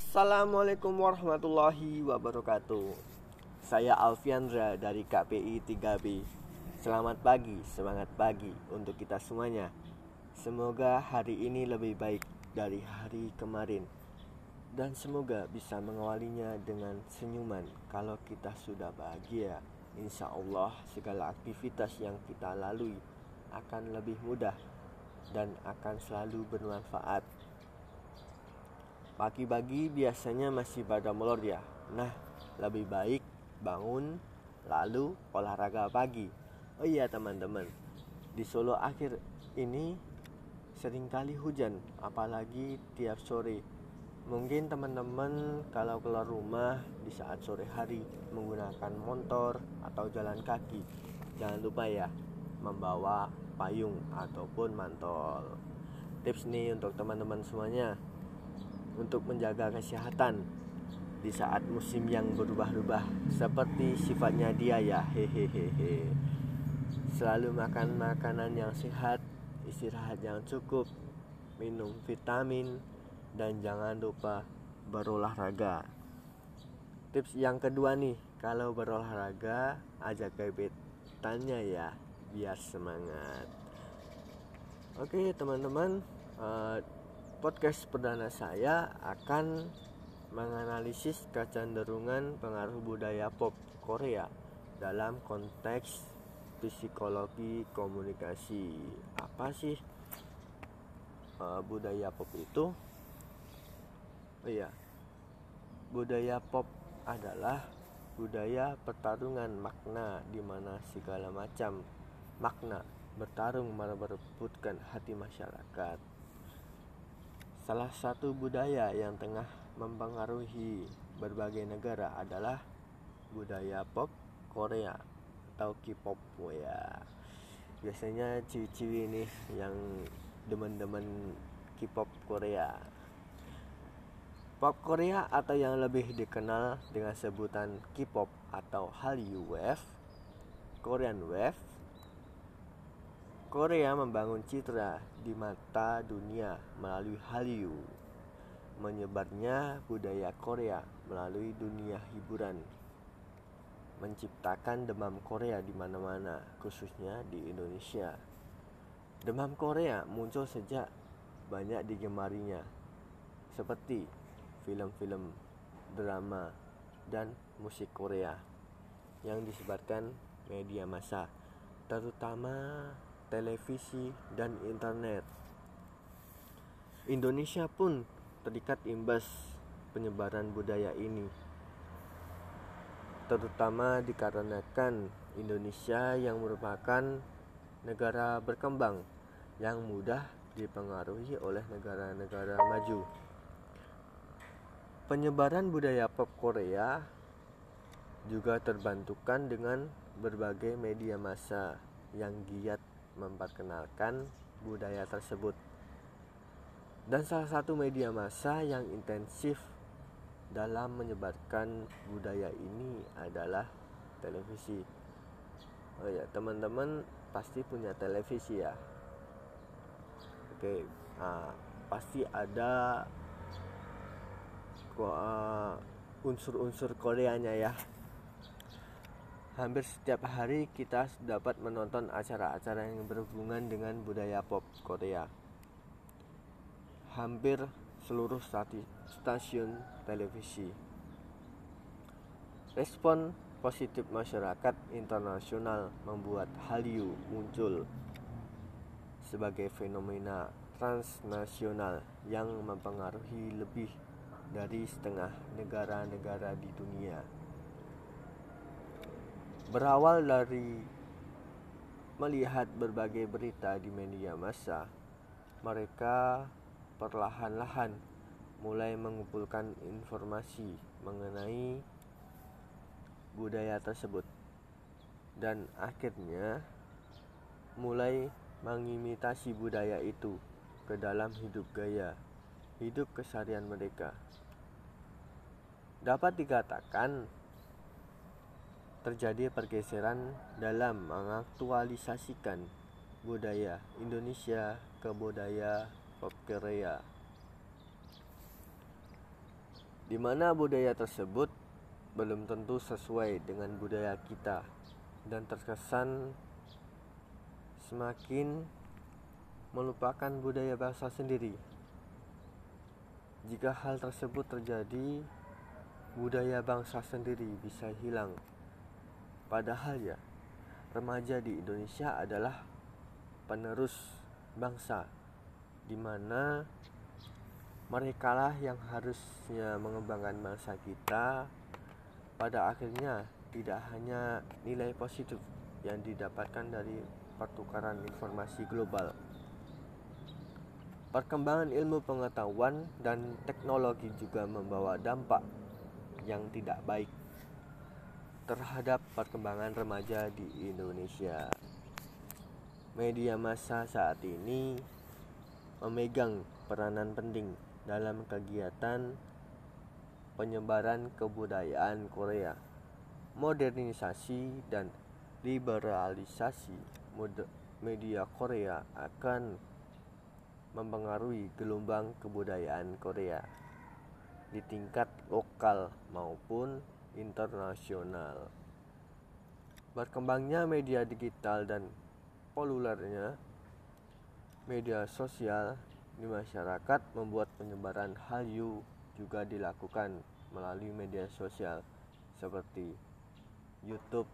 Assalamualaikum warahmatullahi wabarakatuh. Saya Alfiandra dari KPI 3B Selamat pagi, semangat pagi untuk kita semuanya. Semoga hari ini lebih baik dari hari kemarin. Dan semoga bisa mengawalinya dengan senyuman Kalau kita sudah bahagia. Insya Allah segala aktivitas yang kita lalui akan lebih mudah dan akan selalu bermanfaat Pagi-pagi biasanya masih pada molor ya. Nah, lebih baik bangun lalu olahraga pagi. Oh iya teman-teman, di Solo akhir ini sering kali hujan, apalagi tiap sore. Mungkin teman-teman kalau keluar rumah di saat sore hari menggunakan motor atau jalan kaki, jangan lupa ya membawa payung ataupun mantol. Tips nih untuk teman-teman semuanya untuk menjaga kesehatan di saat musim yang berubah-ubah. Seperti sifatnya dia ya hehehe. Selalu makan makanan yang sehat istirahat yang cukup minum vitamin dan jangan lupa berolahraga. Tips yang kedua nih kalau berolahraga ajak gebetannya ya biar semangat. Oke teman-teman uh, podcast perdana saya akan menganalisis kecenderungan pengaruh budaya pop Korea dalam konteks psikologi komunikasi. Apa sih uh, budaya pop itu? Oh iya. Budaya pop adalah budaya pertarungan makna di mana segala macam makna bertarung merebutkan hati masyarakat Salah satu budaya yang tengah mempengaruhi berbagai negara adalah budaya pop Korea atau K-pop ya. Biasanya ciwi-ciwi ini yang demen-demen K-pop Korea. Pop Korea atau yang lebih dikenal dengan sebutan K-pop atau Hallyu Wave, Korean Wave Korea membangun citra di mata dunia melalui Hallyu. Menyebarnya budaya Korea melalui dunia hiburan. Menciptakan demam Korea di mana-mana, khususnya di Indonesia. Demam Korea muncul sejak banyak digemarinya, seperti film-film, drama, dan musik Korea yang disebarkan media massa, terutama televisi, dan internet. Indonesia pun terikat imbas penyebaran budaya ini, terutama dikarenakan Indonesia yang merupakan negara berkembang yang mudah dipengaruhi oleh negara-negara maju. Penyebaran budaya pop Korea juga terbantukan dengan berbagai media massa yang giat memperkenalkan budaya tersebut. Dan salah satu media massa yang intensif dalam menyebarkan budaya ini adalah televisi. Oh ya, teman-teman pasti punya televisi ya. Oke, nah, pasti ada uh, unsur-unsur Koreanya ya Hampir setiap hari kita dapat menonton acara-acara yang berhubungan dengan budaya pop Korea. Hampir seluruh stasiun televisi. Respon positif masyarakat internasional membuat Hallyu muncul sebagai fenomena transnasional yang mempengaruhi lebih dari setengah negara-negara di dunia. Berawal dari melihat berbagai berita di media massa, mereka perlahan-lahan mulai mengumpulkan informasi mengenai budaya tersebut dan akhirnya mulai mengimitasi budaya itu ke dalam hidup gaya hidup keseharian mereka. Dapat dikatakan terjadi pergeseran dalam mengaktualisasikan budaya Indonesia ke budaya pop Korea. di mana budaya tersebut belum tentu sesuai dengan budaya kita dan terkesan semakin melupakan budaya bangsa sendiri. Jika hal tersebut terjadi, budaya bangsa sendiri bisa hilang. Padahal ya, remaja di Indonesia adalah penerus bangsa di mana mereka lah yang harusnya mengembangkan bangsa kita pada akhirnya tidak hanya nilai positif yang didapatkan dari pertukaran informasi global. Perkembangan ilmu pengetahuan dan teknologi juga membawa dampak yang tidak baik terhadap perkembangan remaja di Indonesia. Media massa saat ini memegang peranan penting dalam kegiatan penyebaran kebudayaan Korea, modernisasi dan liberalisasi media Korea akan mempengaruhi gelombang kebudayaan Korea di tingkat lokal maupun internasional. Berkembangnya media digital dan populernya media sosial di masyarakat membuat penyebaran Hallyu juga dilakukan melalui media sosial seperti YouTube,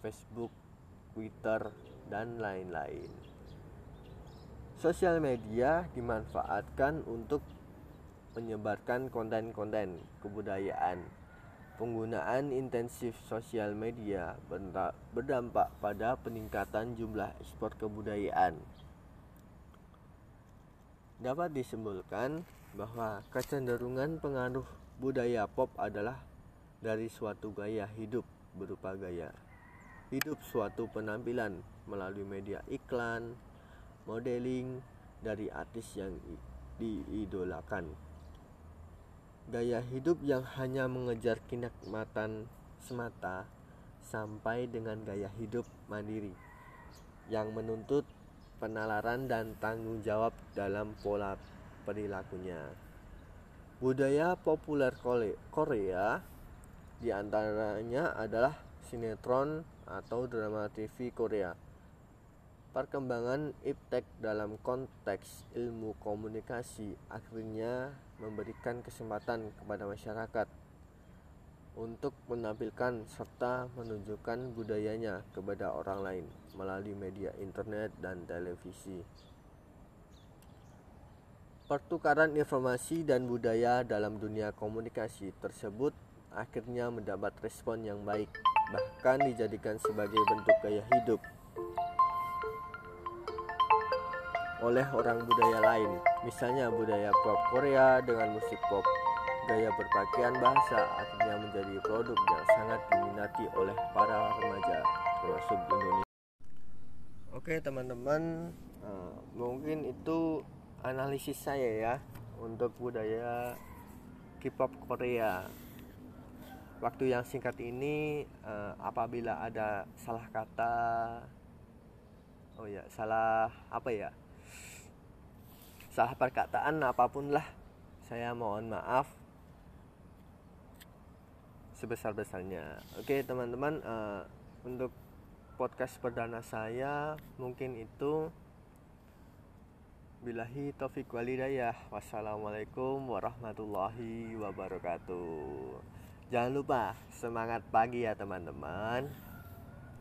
Facebook, Twitter, dan lain-lain. Sosial media dimanfaatkan untuk menyebarkan konten-konten kebudayaan Penggunaan intensif sosial media berdampak pada peningkatan jumlah ekspor kebudayaan. Dapat disimpulkan bahwa kecenderungan pengaruh budaya pop adalah dari suatu gaya hidup berupa gaya hidup suatu penampilan melalui media iklan, modeling dari artis yang diidolakan Gaya hidup yang hanya mengejar kenikmatan semata sampai dengan gaya hidup mandiri yang menuntut penalaran dan tanggung jawab dalam pola perilakunya. Budaya populer Korea di antaranya adalah sinetron atau drama TV Korea Perkembangan iptek dalam konteks ilmu komunikasi akhirnya memberikan kesempatan kepada masyarakat untuk menampilkan serta menunjukkan budayanya kepada orang lain melalui media internet dan televisi. Pertukaran informasi dan budaya dalam dunia komunikasi tersebut akhirnya mendapat respon yang baik, bahkan dijadikan sebagai bentuk gaya hidup oleh orang budaya lain, misalnya budaya pop Korea dengan musik pop. Gaya berpakaian bahasa akhirnya menjadi produk yang sangat diminati oleh para remaja, termasuk Indonesia. Oke teman-teman, uh, mungkin itu analisis saya ya untuk budaya K-pop Korea. Waktu yang singkat ini, uh, apabila ada salah kata, oh ya salah apa ya? Salah perkataan apa pun lah. Saya mohon maaf sebesar-besarnya. Oke teman-teman uh, untuk podcast perdana saya mungkin itu. Bilahi taufik walidayah Wassalamualaikum warahmatullahi wabarakatuh. Jangan lupa semangat pagi ya teman-teman